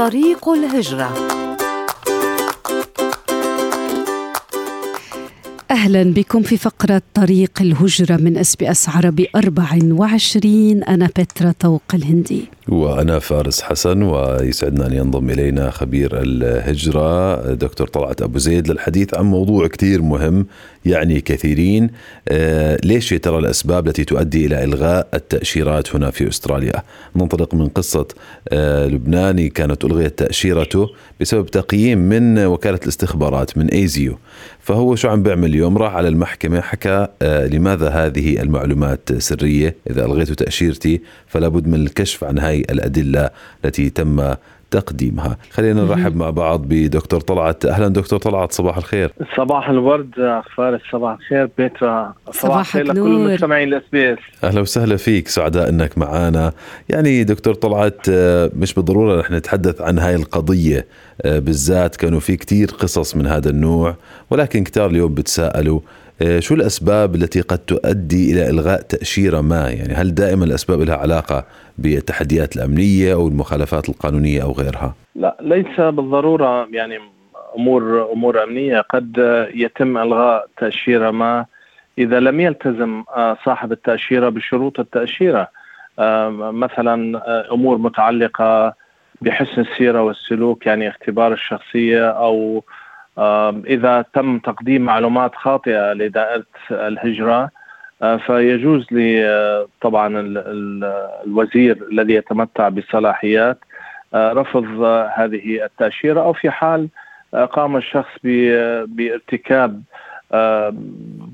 طريق الهجرة. أهلا بكم في فقرة طريق الهجرة من أس بي أس عربي 24 أنا بترا طوق الهندي. وأنا فارس حسن ويسعدنا أن ينضم إلينا خبير الهجرة دكتور طلعت أبو زيد للحديث عن موضوع كثير مهم يعني كثيرين. آه، ليش ترى الأسباب التي تؤدي إلى إلغاء التأشيرات هنا في أستراليا؟ ننطلق من قصة آه، لبناني كانت ألغيت تأشيرته بسبب تقييم من وكالة الاستخبارات من ASIO فهو شو عم بيعمل اليوم؟ راح على المحكمة حكى آه، لماذا هذه المعلومات سرية؟ إذا ألغيت تأشيرتي فلا بد من الكشف عن هاي الأدلة التي تم تقديمها. خلينا نرحب مع بعض بدكتور طلعت. أهلا دكتور طلعت صباح الخير. صباح الورد فارس صباح الخير. بيترا صباح الخير لكل مستمعين ال SBS. أهلا وسهلا فيك سعداء إنك معنا يعني دكتور طلعت آه، مش بالضرورة رح نتحدث عن هاي القضية آه، بالذات كانوا في كتير قصص من هذا النوع ولكن كتار اليوم بتساءلوا شو الأسباب التي قد تؤدي إلى إلغاء تأشيرة ما؟ يعني هل دائما الأسباب لها علاقة بالتحديات الأمنية أو المخالفات القانونية أو غيرها؟ لا ليس بالضرورة يعني أمور أمور أمنية قد يتم إلغاء تأشيرة ما. إذا لم يلتزم آه، صاحب التأشيرة بشروط التأشيرة آه، مثلا أمور متعلقة بحسن السيرة والسلوك يعني اختبار الشخصية أو إذا تم تقديم معلومات خاطئة لدائرة الهجرة آه، فيجوز طبعا الوزير الذي يتمتع بصلاحيات آه، رفض هذه التأشيرة أو في حال قام الشخص بارتكاب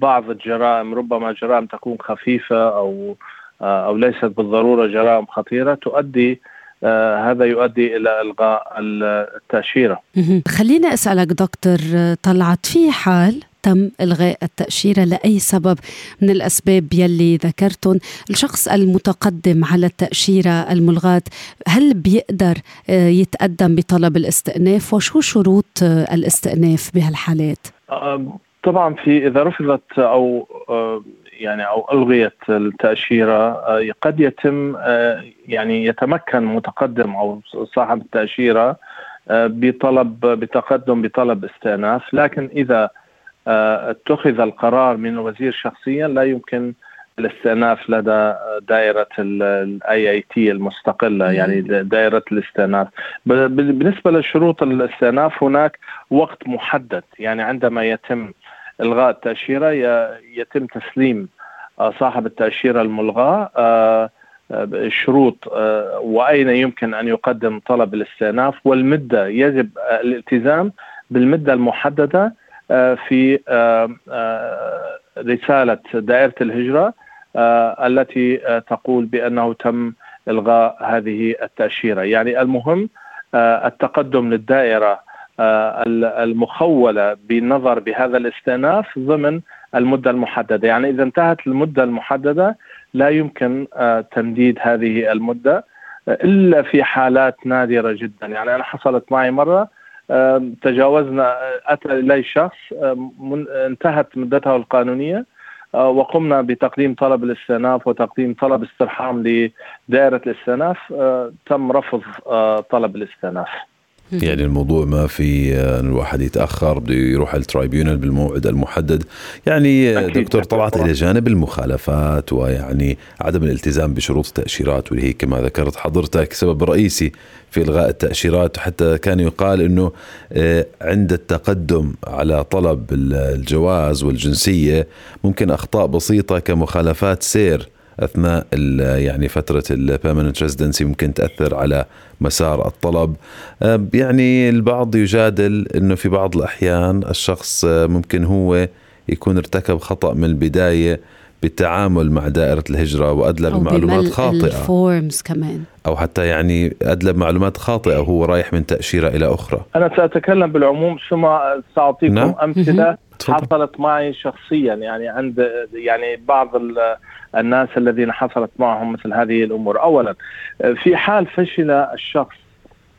بعض الجرائم ربما جرائم تكون خفيفة أو أو ليست بالضرورة جرائم خطيرة تؤدي هذا يؤدي إلى إلغاء التأشيرة. خليني أسألك دكتور طلعت في حال تم إلغاء التأشيرة لأي سبب من الأسباب يلي ذكرتم الشخص المتقدم على التأشيرة الملغاة هل بيقدر آه، يتقدم بطلب الاستئناف؟ وشو شروط آه، الاستئناف بهالحالات؟ طبعا في إذا رفضت أو يعني أو ألغيت التأشيرة آه، قد يتم آه، يعني يتمكن متقدم أو صاحب التأشيرة آه، بطلب بتقدم بطلب استئناف. لكن إذا اتخذ القرار من الوزير شخصيا لا يمكن الاستئناف لدى دائرة ال AAT المستقلة يعني دائرة الاستئناف. بالنسبة لشروط الاستئناف هناك وقت محدد. يعني عندما يتم إلغاء التأشيرة يتم تسليم صاحب التأشيرة الملغاة آه، آه، الشروط وأين يمكن أن يقدم طلب الاستئناف والمدة يجب الالتزام بالمدة المحددة في رسالة دائرة الهجرة التي تقول بأنه تم إلغاء هذه التأشيرة، يعني المهم التقدم للدائرة آه، المخولة بالنظر بهذا الاستئناف ضمن المدة المحددة. يعني إذا انتهت المدة المحددة لا يمكن آه، تمديد هذه المدة آه، إلا في حالات نادرة جدا. يعني أنا حصلت معي مرة تجاوزنا أتى إلي شخص انتهت مدته القانونية وقمنا بتقديم طلب الاستئناف وتقديم طلب استرحام لدائرة الاستئناف تم رفض طلب الاستئناف. يعني الموضوع ما في آه، إن الواحد يتأخر بده يروح الترايبيونال بالموعد المحدد. يعني آه، دكتور طلعت إلى جانب المخالفات ويعني عدم الالتزام بشروط التأشيرات واللي هي كما ذكرت حضرتك. سبب رئيسي في إلغاء التأشيرات وحتى كان يقال إنه آه، عند التقدم على طلب الجواز والجنسية ممكن أخطاء بسيطة كمخالفات سير. أثناء يعني فترة ال permanent residency ممكن تأثر على مسار الطلب. يعني البعض يجادل إنه في بعض الأحيان الشخص ممكن هو يكون ارتكب خطأ من البداية بالتعامل مع دائرة الهجرة وأدلى بمعلومات خاطئة. الفورمز كمان. أو حتى يعني أدلى بمعلومات خاطئة وهو رايح من تأشيرة إلى أخرى. أنا سأتكلم بالعموم ثم سأعطيكم نعم. أمثلة. حصلت معي شخصيا يعني عند يعني بعض ال- الناس الذين حصلت معهم مثل هذه الأمور، اولا في حال فشل الشخص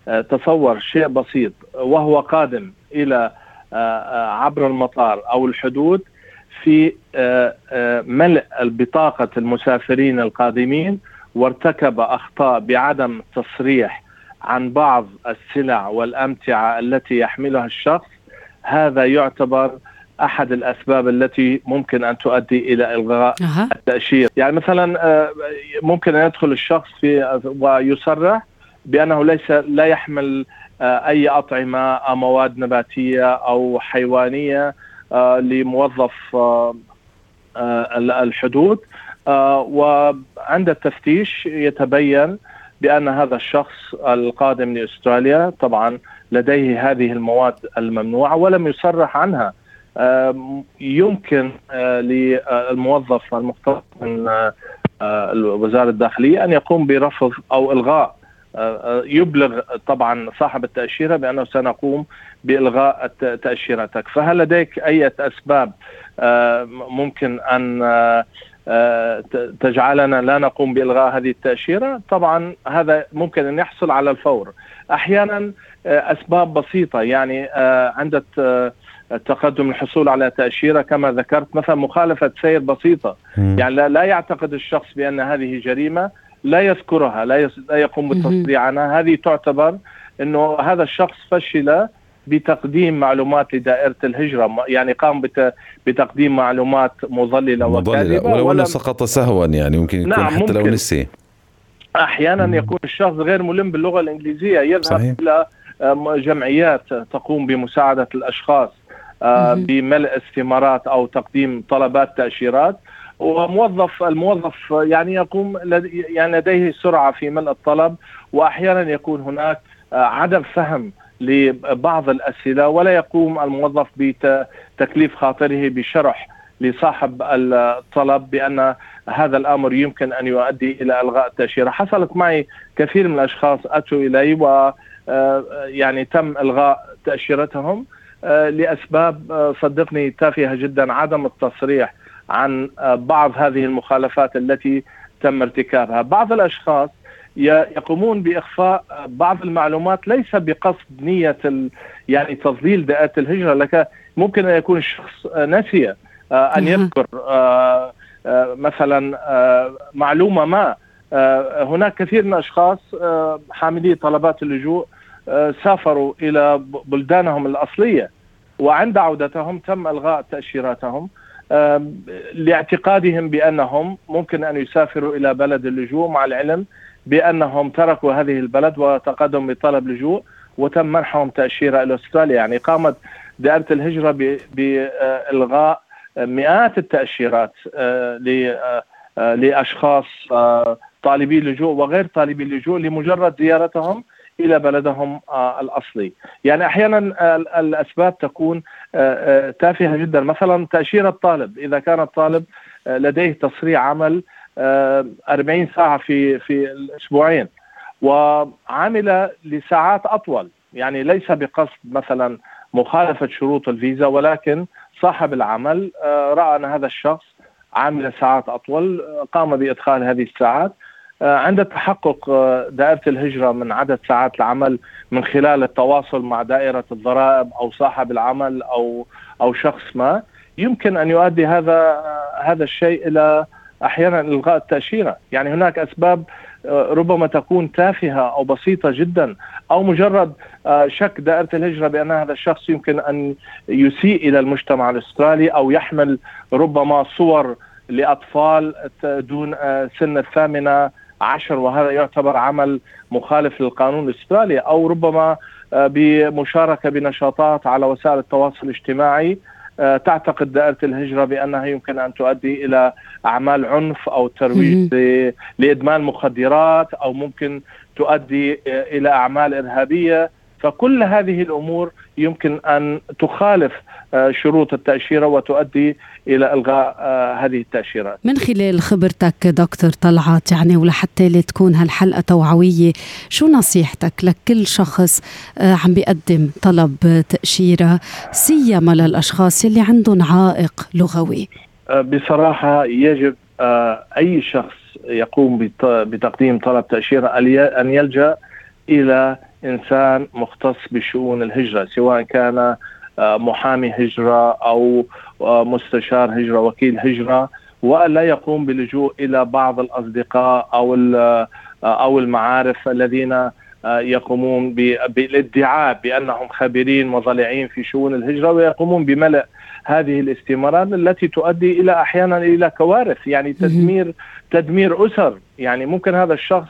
آه، تصور شيء بسيط وهو قادم إلى آه، آه، عبر المطار أو الحدود في آه، آه، ملء بطاقة المسافرين القادمين وارتكب أخطاء بعدم تصريح عن بعض السلع والأمتعة التي يحملها الشخص. هذا يعتبر أحد الأسباب التي ممكن أن تؤدي إلى إلغاء أها. التأشير، يعني مثلا آه، ممكن أن يدخل الشخص في ويصرح بأنه ليس لا يحمل آه، أي أطعمة أو مواد نباتية أو حيوانية آه، لموظف الحدود. وعند التفتيش يتبين بأن هذا الشخص القادم لأستراليا طبعا لديه هذه المواد الممنوعة ولم يصرح عنها. يمكن آه، للموظف المختص من آه، آه، وزاره الداخلية أن يقوم برفض أو إلغاء يبلغ طبعا صاحب التأشيرة بأنه سنقوم بإلغاء تأشيرتك، فهل لديك أي أسباب ممكن أن تجعلنا لا نقوم بإلغاء هذه التأشيرة؟ طبعا هذا ممكن أن يحصل على الفور. أحيانا أسباب بسيطة يعني عند الت- التقدم الحصول على تأشيرة كما ذكرت مثلا مخالفة سير بسيطة مم. يعني لا, لا يعتقد الشخص بأن هذه جريمة لا يذكرها لا, يس لا يقوم بالتصديق عنها هذه تعتبر إنه هذا الشخص فشل بتقديم معلومات لدائرة الهجرة م- يعني قام بت بتقديم معلومات مضللة وكاذبة ولو ولم أنه سقط سهوا يعني ممكن يكون نعم، حتى لو ممكن. نسي أحيانا يكون الشخص غير ملم باللغة الإنجليزية يذهب صحيح. إلى آم، جمعيات تقوم بمساعدة الأشخاص آه، مهم. بملء استمارات أو تقديم طلبات تأشيرات. وموظف الموظف يعني يقوم يعني لديه سرعة في ملء الطلب وأحيانا يكون هناك آه، عدم فهم لبعض الأسئلة ولا يقوم الموظف بتكليف خاطره بشرح لصاحب الطلب بأن هذا الأمر يمكن أن يؤدي إلى إلغاء التأشيرة، حصلت معي كثير من الأشخاص أتوا إلي و آه، يعني تم إلغاء تأشيرتهم. آه، لأسباب آه، صدقني تافهة جدا عدم التصريح عن آه، بعض هذه المخالفات التي تم ارتكابها، بعض الأشخاص يقومون بإخفاء آه، بعض المعلومات ليس بقصد نية يعني تضليل دائره الهجرة لك ممكن أن يكون الشخص آه، نسي آه، أن. يذكر آه، آه، مثلا آه، معلومة ما آه، هناك كثير من الأشخاص آه، حاملي طلبات اللجوء آه، سافروا إلى بلدانهم الأصلية. وعند عودتهم تم إلغاء تأشيراتهم آم، لاعتقادهم بأنهم ممكن أن يسافروا إلى بلد اللجوء مع العلم بأنهم تركوا هذه البلد وتقدموا بطلب لجوء وتم منحهم تأشيرة إلى أستراليا. يعني قامت دائرة الهجرة بإلغاء مئات التأشيرات آه، آه، آه، لأشخاص آه، طالبي لجوء وغير طالبي لجوء لمجرد زيارتهم إلى بلدهم آه، الأصلي، يعني أحيانا آه، الأسباب تكون آه، تافهة جدا، مثلا تأشيرة طالب، إذا كان الطالب لديه تصريح عمل آه، 40 ساعة في في الأسبوعين وعمل لساعات أطول، يعني ليس بقصد مثلا مخالفة شروط الفيزا ولكن صاحب العمل رأى أن هذا الشخص عامل ساعات أطول قام بإدخال هذه الساعات. عند تحقق آه، دائرة الهجرة من عدد ساعات العمل من خلال التواصل مع دائرة الضرائب أو صاحب العمل أو أو شخص ما يمكن أن يؤدي هذا آه، هذا الشيء إلى أحيانا إلغاء التأشيرة، يعني هناك أسباب آه، ربما تكون تافهة أو بسيطة جدا أو مجرد آه، شك دائرة الهجرة بأن هذا الشخص يمكن أن يسيء إلى المجتمع الاسترالي أو يحمل ربما صور لأطفال دون آه، سن الثامنة عشر وهذا يعتبر عمل مخالف للقانون الإسترالي أو ربما آه، بمشاركة بنشاطات على وسائل التواصل الاجتماعي. آه، تعتقد دائرة الهجرة بأنها يمكن أن تؤدي إلى أعمال عنف أو ترويج لإدمان مخدرات أو ممكن تؤدي آه، إلى أعمال إرهابية. فكل هذه الأمور يمكن أن تخالف آه، شروط التأشيرة وتؤدي إلى إلغاء آه، هذه التأشيرات. من خلال خبرتك دكتور طلعت يعني ولحتى تكون هالحلقة توعوية، شو نصيحتك لكل شخص آه، عم بيقدم طلب تأشيرة سيما للأشخاص اللي عندهم عائق لغوي؟ بصراحة يجب أي شخص يقوم بتقديم طلب تأشيرة أن يلجأ إلى إنسان مختص بشؤون الهجرة سواء كان آه، محامي هجرة أو آه، مستشار هجرة وكيل هجرة ولا يقوم باللجوء إلى بعض الأصدقاء أو آه، أو المعارف الذين يقومون بالادعاء بأنهم خبيرين وضليعين في شؤون الهجرة ويقومون بملء هذه الاستمارات التي تؤدي إلى أحيانا إلى كوارث يعني تدمير تدمير أسر. يعني ممكن هذا الشخص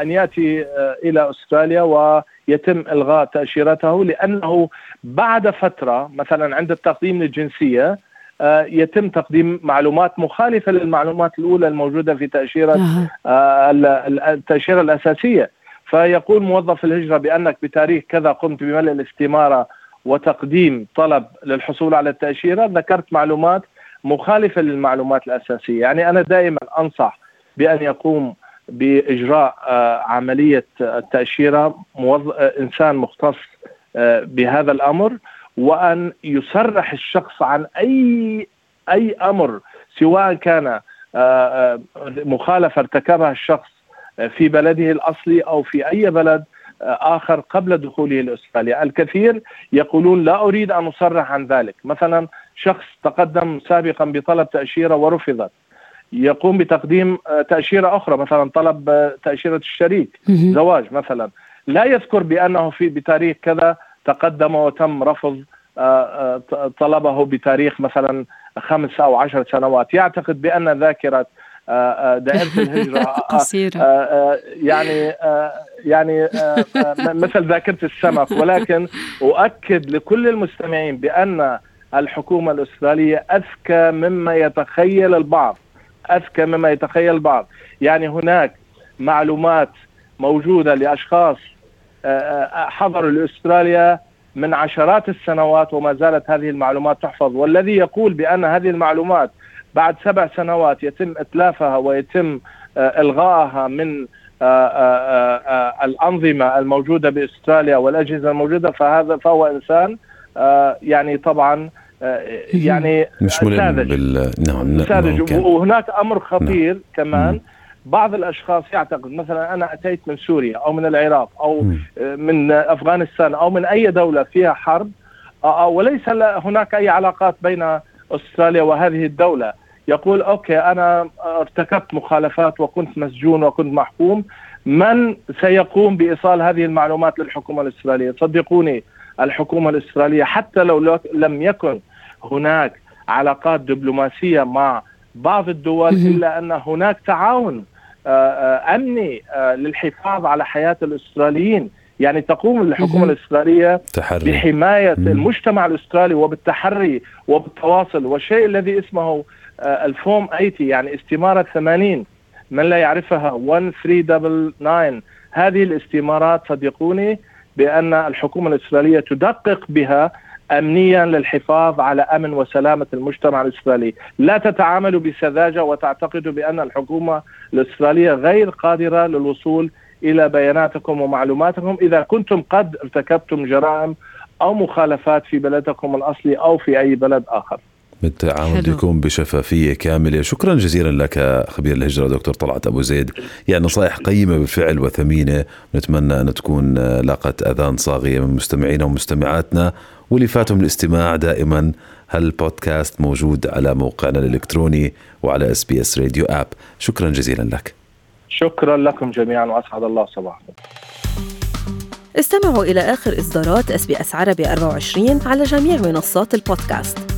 أن يأتي إلى أستراليا ويتم إلغاء تأشيرته لأنه بعد فترة مثلا عند التقديم للجنسيه آه، يتم تقديم معلومات مخالفة للمعلومات الأولى الموجودة في تأشيرة آه، التأشيرة الأساسية. فيقول موظف الهجرة بأنك بتاريخ كذا قمت بملء الاستمارة وتقديم طلب للحصول على التأشيرة ذكرت معلومات مخالفة للمعلومات الأساسية. يعني أنا دائما أنصح بأن يقوم بإجراء آه، عملية التاشيره إنسان مختص آه، بهذا الأمر وأن يصرح الشخص عن أي أي أمر سواء كان آه، آه، مخالفة ارتكبها الشخص في بلده الأصلي أو في أي بلد آخر قبل دخوله لاستراليا، الكثير يقولون لا أريد أن أصرح عن ذلك، مثلا شخص تقدم سابقا بطلب تأشيرة ورفضت. يقوم بتقديم تأشيرة أخرى مثلا طلب تأشيرة الشريك زواج مثلا. لا يذكر بأنه في بتاريخ كذا تقدم وتم رفض آه، آه، طلبه بتاريخ مثلا خمس أو عشر سنوات. يعتقد بأن ذاكرة آه، دائرة الهجرة قصيرة. يعني يعني مثل ذاكرة السمك. ولكن أؤكد لكل المستمعين بأن الحكومة الأسترالية أذكى مما يتخيل البعض. أذكى مما يتخيل البعض. يعني هناك معلومات موجودة لأشخاص حضروا لأستراليا من عشرات السنوات وما زالت هذه المعلومات تحفظ. والذي يقول بأن هذه المعلومات بعد سبع سنوات يتم إتلافها ويتم آه، الغائها من آه، آه، الأنظمة الموجودة بأستراليا والأجهزة الموجودة فهذا فهو إنسان يعني طبعا يعني مش ملم بال نعم ساذج وهناك أمر خطير نعم. كمان. مم. بعض الأشخاص يعتقد مثلا أنا أتيت من سوريا أو من العراق أو من أفغانستان أو من أي دولة فيها حرب وليس هناك أي علاقات بين أستراليا وهذه الدولة. يقول أوكي أنا ارتكبت مخالفات وكنت مسجون وكنت محكوم. من سيقوم بإيصال هذه المعلومات للحكومة الأسترالية؟ صدقوني الحكومة الاستراليه حتى لو لم يكن هناك علاقات دبلوماسية مع بعض الدول إلا أن هناك تعاون آه، آه، أمني آه، للحفاظ على حياة الاستراليين يعني تقوم الحكومة الاستراليه تحري. بحماية. المجتمع الاسترالي وبالتحري وبالتواصل. والشيء الذي اسمه الفوم 80 يعني استمارة 80 من لا يعرفها 1399 هذه الاستمارات صدقوني بأن الحكومة الاستراليه تدقق بها امنيا للحفاظ على أمن وسلامة المجتمع الاسترالي، لا تتعاملوا بسذاجة وتعتقدوا بأن الحكومة الاستراليه غير قادرة للوصول إلى بياناتكم ومعلوماتكم إذا كنتم قد ارتكبتم جرائم أو مخالفات في بلدكم الأصلي أو في أي بلد آخر. بالتعامل بكم بشفافية كاملة. شكرا جزيلا لك خبير الهجرة دكتور طلعت أبو زيد. يعني نصائح قيمة بالفعل وثمينة. نتمنى أن تكون لاقت أذان صاغية من مستمعينا ومستمعاتنا. واللي فاتهم الاستماع دائما. هالبودكاست موجود على موقعنا الإلكتروني وعلى SBS Radio app. شكرا جزيلا لك. شكرا لكم جميعا وأسعد الله صباحكم. استمعوا إلى آخر إصدارات SBS عربي 24 على جميع منصات البودكاست.